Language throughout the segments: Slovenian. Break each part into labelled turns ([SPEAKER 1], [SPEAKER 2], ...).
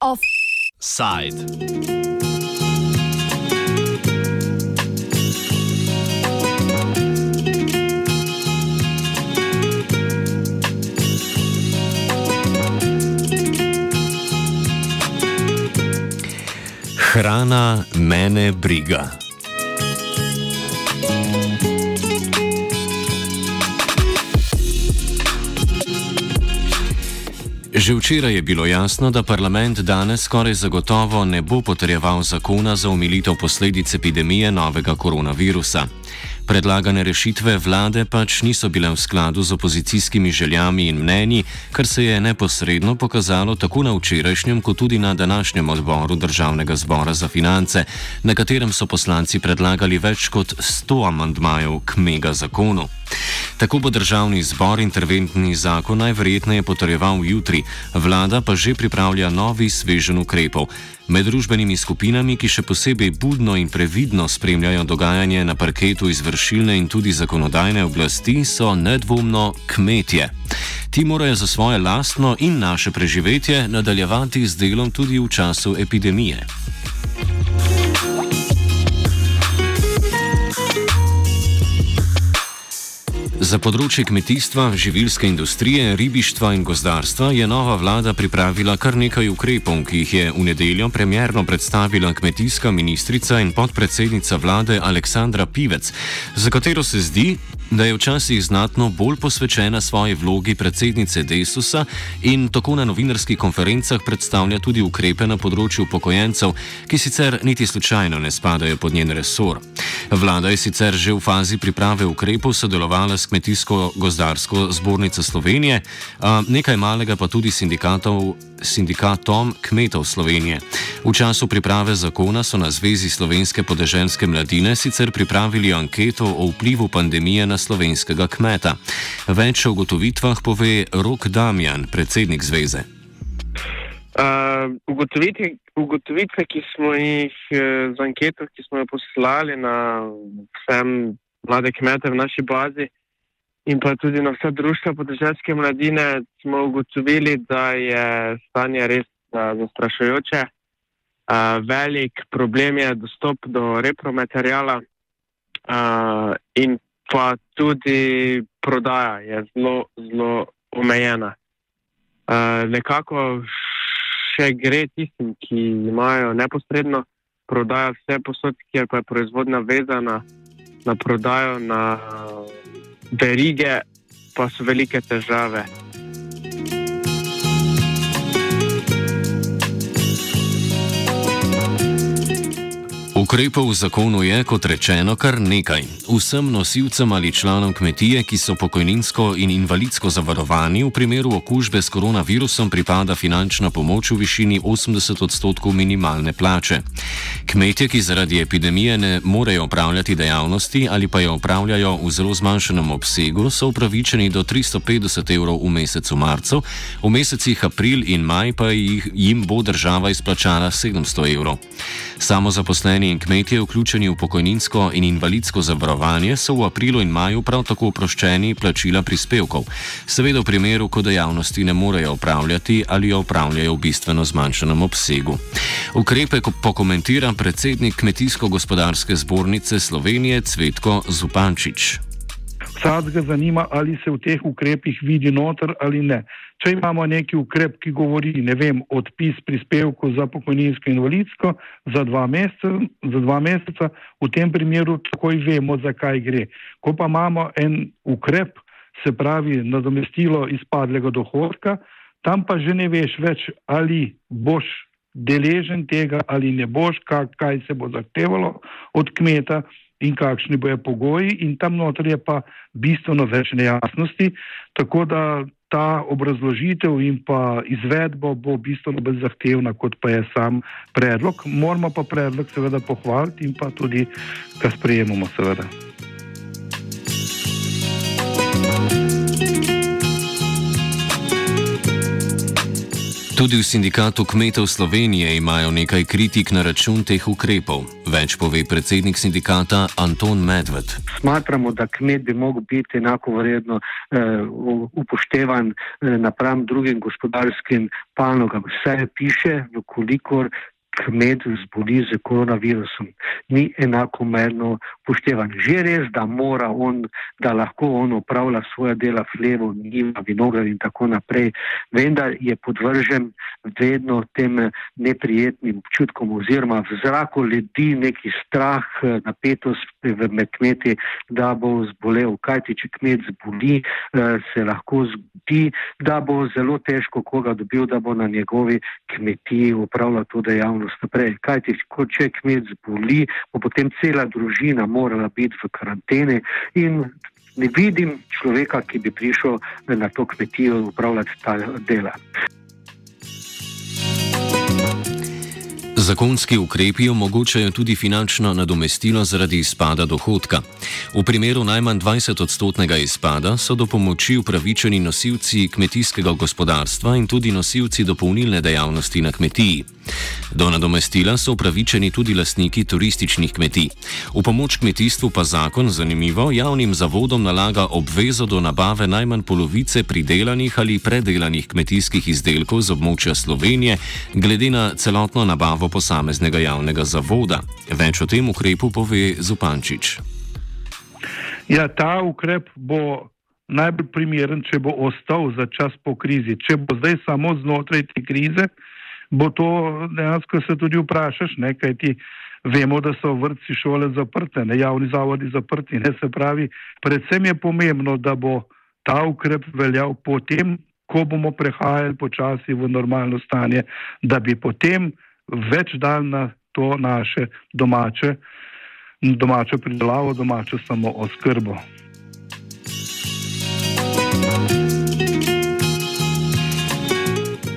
[SPEAKER 1] Offside. Hrana mene briga. Že včeraj je bilo jasno, da parlament danes skoraj zagotovo ne bo potrjeval zakona za umilitev posledic epidemije novega koronavirusa. Predlagane rešitve vlade pač niso bile v skladu z opozicijskimi željami in mnenji, kar se je neposredno pokazalo tako na včerajšnjem, kot tudi na današnjem odboru Državnega zbora za finance, na katerem so poslanci predlagali več kot 100 amandmajev k mega zakonu. Tako bo državni zbor interventni zakon najverjetneje potrjeval jutri, vlada pa že pripravlja novi svežen ukrepov. Med družbenimi skupinami, ki še posebej budno in previdno spremljajo dogajanje na parketu izvršilne in tudi zakonodajne oblasti, so nedvomno kmetje. Ti morajo za svoje lastno in naše preživetje nadaljevati z delom tudi v času epidemije. Za področje kmetijstva, živilske industrije, ribištva in gozdarstva je nova vlada pripravila kar nekaj ukrepov, ki jih je v nedeljo premjerno predstavila kmetijska ministrica in podpredsednica vlade Aleksandra Pivec, za katero se zdi, da je včasih znatno bolj posvečena svoji vlogi predsednice Desusa in tako na novinarskih konferencah predstavlja tudi ukrepe na področju upokojencev, ki sicer niti slučajno ne spadajo pod njen resor. Vlada je sicer že v fazi priprave ukrepov sodelovala s Kmetijsko-gozdarsko zbornico Slovenije, nekaj malega pa tudi sindikatom kmetov Slovenije. V času priprave zakona so na Zvezi slovenske podeželske mladine sicer pripravili anketo o vplivu pandemije na slovenskega kmeta. Več o ugotovitvah pove Rok Damjan, predsednik Zveze.
[SPEAKER 2] Uh, ugotovitve, ugotovitve, ki smo jih z anketo, ki smo jo poslali na vse mlade kmete v naši bazi, in pa tudi na vse društva podeželske mladine smo ugotovili, da je stanje res zastrašujoče. Velik problem je dostop do repromaterijala in pa tudi prodaja je zelo, zelo omejena. Nekako še gre tistim, ki imajo neposredno prodajo vse posod, kjer pa je proizvodnja vezana na prodajo na verige pa so velike težave.
[SPEAKER 1] Ukrepov v zakonu je, kot rečeno, kar nekaj. Vsem nosilcem ali članom kmetije, ki so pokojninsko in invalidsko zavarovani, v primeru okužbe s koronavirusom pripada finančna pomoč v višini 80 odstotkov minimalne plače. Kmetje, ki zaradi epidemije ne morejo opravljati dejavnosti ali pa jo opravljajo v zelo zmanjšenem obsegu, so upravičeni do 350 evrov v mesecu marcu, v mesecih april in maj pa jim bo država izplačala 700 evrov. Samo zaposleni in kmetje, vključeni v pokojninsko in invalidsko zavarovanje, so v aprilu in maju prav tako oproščeni plačila prispevkov, seveda v primeru, ko dejavnosti ne morejo opravljati ali jo opravljajo v bistveno zmanjšanem obsegu. Ukrepe pokomentira predsednik Kmetijsko-gospodarske zbornice Slovenije Cvetko Zupančič.
[SPEAKER 3] Vsakega zanima, ali se v teh ukrepih vidi noter ali ne. Če imamo neki ukrep, ki govori, ne vem, odpis prispevkov za pokojninsko in invalidsko za dva, meseca, za dva meseca, v tem primeru takoj vemo, zakaj gre. Ko pa imamo en ukrep, se pravi nadomestilo izpadlega dohodka, tam pa že ne veš več, ali boš deležen tega ali ne boš, kaj se bo zahtevalo od kmeta in kakšni bojo pogoji in tam noter je pa bistveno več nejasnosti, tako da ta obrazložitev in pa izvedba bo bistveno bolj zahtevna, kot pa je sam predlog. Moramo pa predlog seveda pohvaliti in pa tudi ga sprejemamo seveda.
[SPEAKER 1] Tudi v sindikatu kmetov Slovenije imajo nekaj kritik na račun teh ukrepov. Več pove predsednik sindikata Anton Medved.
[SPEAKER 4] Smatramo, da kmet bi mogel biti enako vredno eh, upoštevan eh, napram drugim gospodarskim panogam. Vse piše, vkolikor kmet zboli z koronavirusom, ni enakomerno upoštevan. Že res, da mora on, da lahko on opravlja svoje dela, hlevo, njiva, vinograd in tako naprej, vendar je podvržen vedno tem neprijetnim občutkom oziroma v zraku ledi neki strah, napetost med kmeti, da bo zbolel. Kajti, če kmet zboli, eh, se lahko zgodi, da bo zelo težko koga dobil, da bo na njegovi kmetiji upravljal to dejavnost varnost naprej. Kaj ti, ko če kmet zboli, bo potem cela družina morala biti v karanteni in ne vidim človeka, ki bi prišel na to kmetijo upravljati ta dela.
[SPEAKER 1] Zakonski ukrepi omogočajo tudi finančno nadomestilo zaradi izpada dohodka. V primeru najmanj 20-odstotnega izpada so do pomoči upravičeni nosilci kmetijskega gospodarstva in tudi nosilci dopolnilne dejavnosti na kmetiji. Do nadomestila so upravičeni tudi lastniki turističnih kmetij. V pomoč kmetijstvu pa zakon, zanimivo, javnim zavodom nalaga obvezo do nabave najmanj polovice pridelanih ali predelanih kmetijskih izdelkov z območja Slovenije, glede na celotno nabavo posameznega javnega zavoda. Več o tem ukrepu pove Zupančič.
[SPEAKER 3] Ja, ta ukrep bo najbolj primeren, če bo ostal za čas po krizi. Če bo zdaj samo znotraj te krize, bo to dejansko se tudi vprašaš, ne, kaj ti vemo, da so vrtci šole zaprte, ne javni zavodi zaprti. Ne, se pravi, predvsem je pomembno, da bo ta ukrep veljal potem, ko bomo prehajali počasi v normalno stanje, da bi potem več dal na to naše domače, domačo pridelavo, domačo samo oskrbo.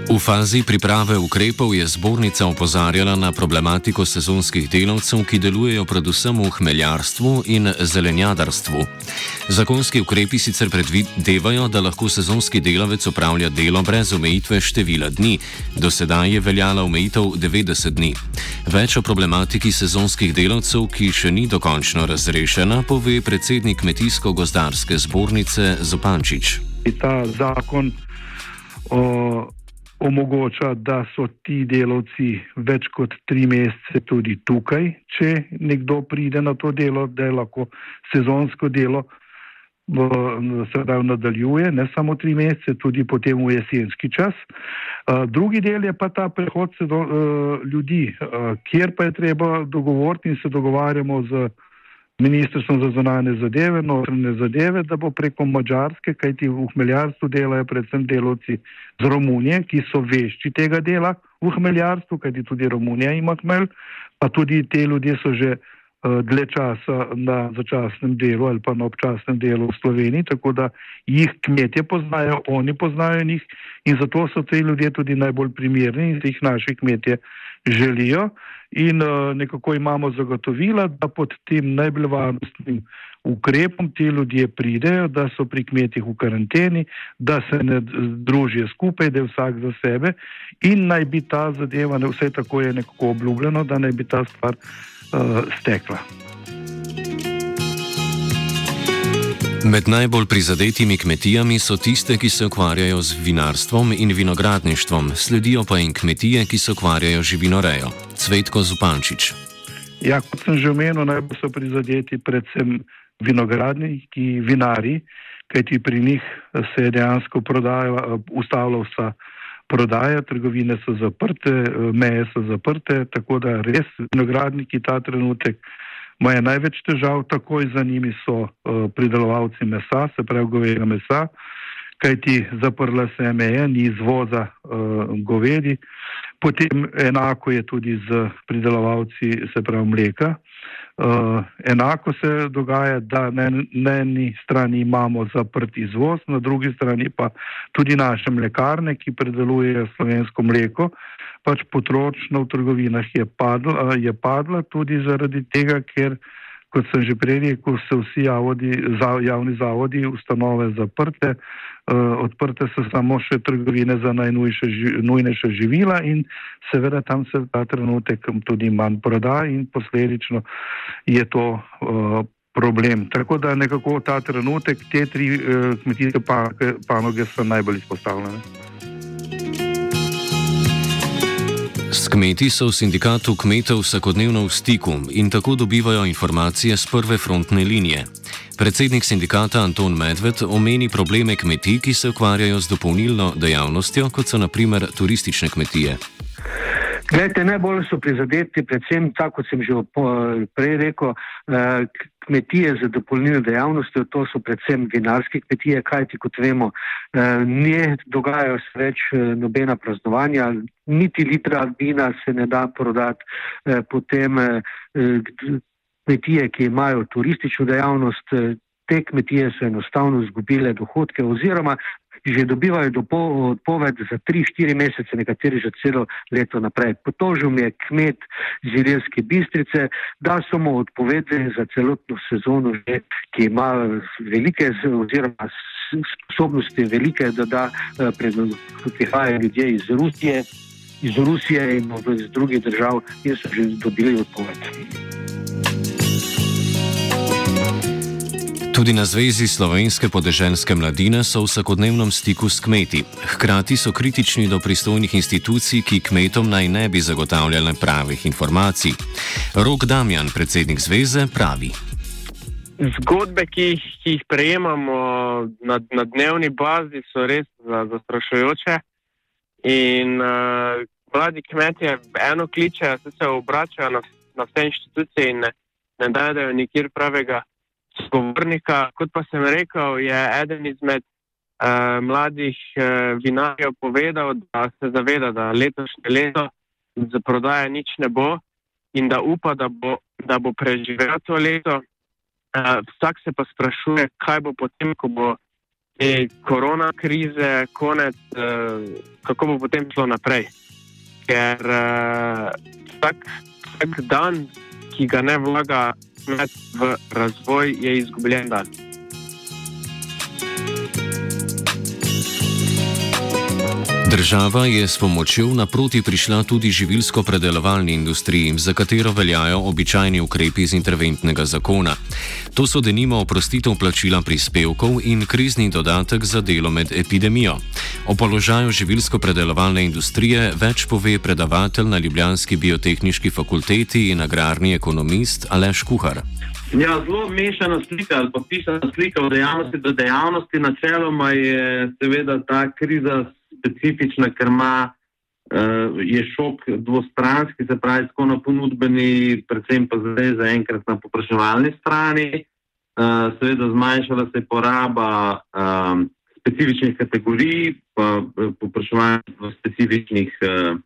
[SPEAKER 1] V fazi priprave ukrepov je zbornica opozarjala na problematiko sezonskih delavcev, ki delujejo predvsem v hmeljarstvu in zelenjadarstvu. Zakonski ukrepi sicer predvidevajo, da lahko sezonski delavec opravlja delo brez omejitve števila dni, do sedaj je veljala omejitev 90 dni. Več o problematiki sezonskih delavcev, ki še ni dokončno razrešena, pove predsednik Kmetijsko-gozdarske zbornice Zopančič.
[SPEAKER 3] Ta zakon o omogoča, da so ti delavci več kot tri mesece tudi tukaj, če nekdo pride na to delo, da je lahko sezonsko delo se pravi nadaljuje, ne samo tri mesece, tudi potem v jesenski čas. Drugi del je pa ta prehod do, ljudi, kjer pa je treba dogovoriti in se dogovarjamo z ministrstvom za zonalne zadeve, notranje zadeve, da bo preko Mačarske, kajti v hmeljarstvu delajo predvsem delovci z Romunije, ki so vešči tega dela v hmeljarstvu, kajti tudi Romunija ima hmelj, pa tudi te ljudje so že dlje časa na začasnem delu ali pa na občasnem delu v Sloveniji, tako da jih kmetje poznajo, oni poznajo njih in zato so te ljudje tudi najbolj primerni in jih naši kmetje želijo. In uh, nekako imamo zagotovila, da pod tem najbolj varnostnim ukrepom ti ljudje pridejo, da so pri kmetih v karanteni, da se ne družijo skupaj, da je vsak za sebe in naj bi ta zadeva, ne vse tako je nekako obljubljeno, da naj bi ta stvar stekla.
[SPEAKER 1] Med najbolj prizadetimi kmetijami so tiste, ki se ukvarjajo z vinarstvom in vinogradništvom, sledijo pa jim kmetije, ki se ukvarjajo z živinorejo. Cvetko Zupančič.
[SPEAKER 3] Ja, kot sem že omenil, najbolj so prizadeti predvsem vinogradniki, vinari, kajti pri njih se je dejansko ustavila vsa prodaja, trgovine so zaprte, meje so zaprte, tako da res vinogradniki ta trenutek imajo največ težav, takoj za njimi so uh, pridelovalci mesa, se pravi govejega mesa, kajti zaprla se je meja, ni izvoza uh, govedi. Potem enako je tudi z pridelovalci, se pravi mleka. Uh, enako se dogaja, da na, na eni strani imamo zaprt izvoz, na drugi strani pa tudi naše mlekarne, ki predelujejo slovensko mleko, pač potrošnja v trgovinah je padla, je padla tudi zaradi tega, ker kot sem že prej rekel, so vsi javodi, za, javni zavodi, ustanove zaprte, uh, odprte so samo še trgovine za najnujnejša živila in seveda tam se ta trenutek tudi manj proda in posledično je to uh, problem. Tako da nekako ta trenutek te tri uh, kmetijske panoge so najbolj izpostavljene.
[SPEAKER 1] S kmeti so v sindikatu kmetov vsakodnevno v stiku in tako dobivajo informacije z prve frontne linije. Predsednik sindikata Anton Medved omeni probleme kmetij, ki se ukvarjajo z dopolnilno dejavnostjo, kot so naprimer turistične kmetije.
[SPEAKER 4] Glede, najbolj so prizadeti, predvsem tako, kot sem že prej rekel, eh, kmetije za dopolnilno dejavnostjo, to so predvsem vinarske kmetije, kajti kot vemo, eh, ne dogajajo se več eh, nobena praznovanja, niti litra vina se ne da prodati, potem kmetije, ki imajo turistično dejavnost, te kmetije so enostavno izgubile dohodke oziroma že dobivajo odpoved za 3-4 mesece, nekateri že celo leto naprej. Potožil mi je kmet iz Iljerske bistrice, da so mu odpovedali za celotno sezono, že, ki ima velike oziroma sposobnosti velike, da da eh, prihajajo ljudje iz Rusije, iz Rusije in iz drugih držav in so že dobili odpoved.
[SPEAKER 1] Tudi na Zvezi slovenske podeželske mladine so v vsakodnevnem stiku s kmeti. Hkrati so kritični do pristojnih institucij, ki kmetom naj ne bi zagotavljale pravih informacij. Rok Damjan, predsednik Zveze, pravi.
[SPEAKER 2] Zgodbe, ki jih, ki jih prejemamo na, na dnevni bazi, so res zastrašujoče. In uh, mladi kmetje eno kličejo, se obračajo na, na vse inštitucije in ne, ne dajo nikjer pravega sogovornika. Kot pa sem rekel, je eden izmed uh, mladih uh, vinarjev povedal, da se zaveda, da letošnje leto za prodajo nič ne bo in da upa, da bo, da bo preživel to leto. Uh, vsak se pa sprašuje, kaj bo potem, ko bo te korona krize konec, uh, kako bo potem šlo naprej. Ker uh, vsak, vsak dan, ki ga ne vlaga kmet v razvoj, je izgubljen
[SPEAKER 1] Država je s pomočjo naproti prišla tudi živilsko-predelovalni industriji, za katero veljajo običajni ukrepi iz interventnega zakona. To so denimo oprostitev plačila prispevkov in krizni dodatek za delo med epidemijo. O položaju živilsko-predelovalne industrije več pove predavatelj na Ljubljanski biotehnički fakulteti in agrarni ekonomist Aleš Kuhar.
[SPEAKER 5] Ja, zelo mešana slika ali pa pisana slika v dejavnosti do dejavnosti. Načeloma je seveda ta kriza specifična, ker ima, uh, je šok dvostranski, se pravi, tako na ponudbeni, predvsem pa zdaj zaenkrat na popraševalni strani. Uh, seveda zmanjšala se je poraba um, specifičnih kategorij, pa popraševanje v specifičnih uh,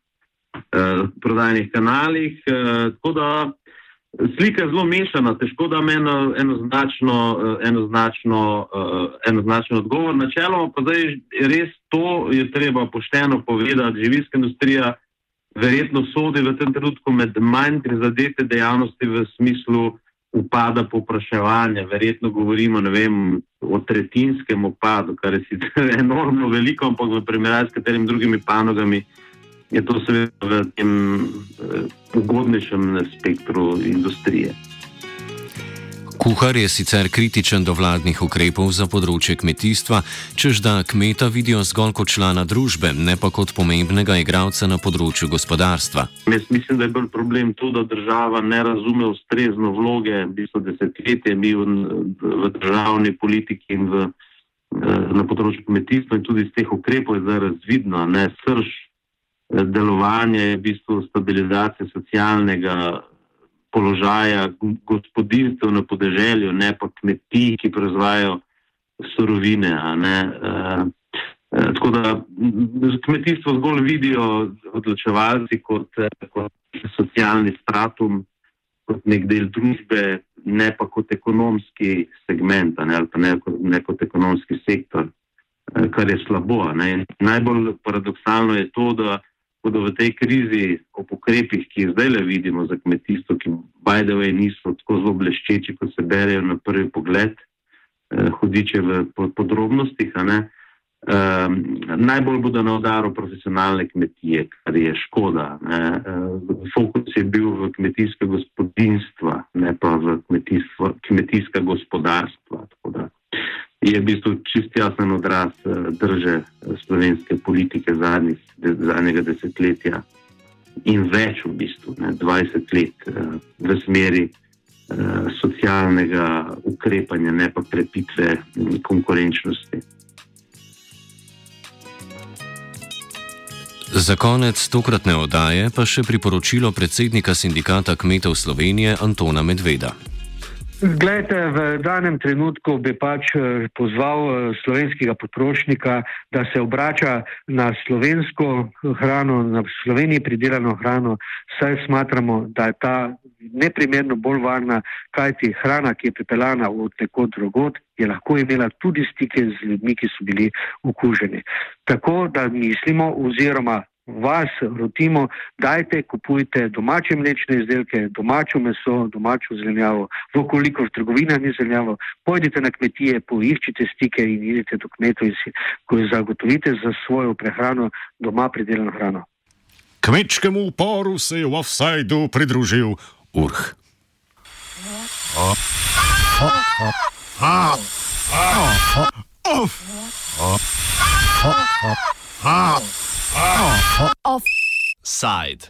[SPEAKER 5] uh, prodajnih kanalih. Uh, tako da Slika je zelo mešana, težko da me eno, enoznačno, eh, enoznačno, uh, enoznačno odgovor. Načeloma pa zdaj res to je treba pošteno povedati. Živilska industrija verjetno sodi v tem trenutku med manj prizadete dejavnosti v smislu upada popraševanja. Verjetno govorimo vem, o tretjinskem upadu, kar je sicer enormno veliko, ampak v primerjavi s katerimi drugimi panogami je to seveda v tem eh, ugodnejšem spektru industrije.
[SPEAKER 1] Kuhar je sicer kritičen do vladnih ukrepov za področje kmetijstva, čež da kmeta vidijo zgolj kot člana družbe, ne pa kot pomembnega igralca na področju gospodarstva.
[SPEAKER 5] Jaz mislim, da je bolj problem to, da država ne razume ustrezno vloge, v bistvu desetletje mi v, v državni politiki in v, eh, na področju kmetijstva in tudi iz teh ukrepov je zdaj razvidno, ne srž delovanje je v bistvu stabilizacija socialnega položaja gospodinstv na podeželju, ne pa kmetij, ki proizvajajo surovine. Uh, tako da kmetijstvo zgolj vidijo odločevalci kot, kot socialni stratum, kot nek del družbe, ne pa kot ekonomski segment ne, ali pa ne, ne kot ekonomski sektor, kar je slabo. Ne. Najbolj paradoksalno je to, da Da v tej krizi, o ukrepih, ki jih zdaj le vidimo za kmetijstvo, ki bajdevaj niso tako zelo bleščeči, kot se berejo na prvi pogled, eh, hudiče v podrobnostih. Um, najbolj bodo na udaru profesionalne kmetije, kar je škoda. Ne. Fokus je bil v kmetijska gospodinstva, ne pa v kmetijska gospodarstva. Je v bistvu čist jasen odraz drže slovenske politike zadnjih, zadnjega desetletja in več, v bistvu, ne, 20 let uh, v smeri socialnega ukrepanja, ne pa krepitve konkurenčnosti.
[SPEAKER 1] Za konec tokratne oddaje pa še priporočilo predsednika sindikata kmetov Slovenije Antona Medveda.
[SPEAKER 4] Glede, v danem trenutku bi pač eh, pozval eh, slovenskega potrošnika, da se obrača na slovensko hrano, na Sloveniji pridelano hrano, saj smatramo, da je ta neprimerno bolj varna, kajti hrana, ki je pripeljana od nekod drugot, je lahko imela tudi stike z ljudmi, ki so bili okuženi. Tako da mislimo, oziroma vas rotimo, dajte, kupujte domače mlečne izdelke, domačo meso, domačo zelenjavo, vkolikor v trgovinah ni zelenjavo, pojdite na kmetije, poiščite stike in idite do kmetov in si zagotovite za svojo prehrano doma pridelano hrano.
[SPEAKER 6] Kmečkemu uporu se je v offsajdu pridružil Urh. Ah.
[SPEAKER 1] Offside.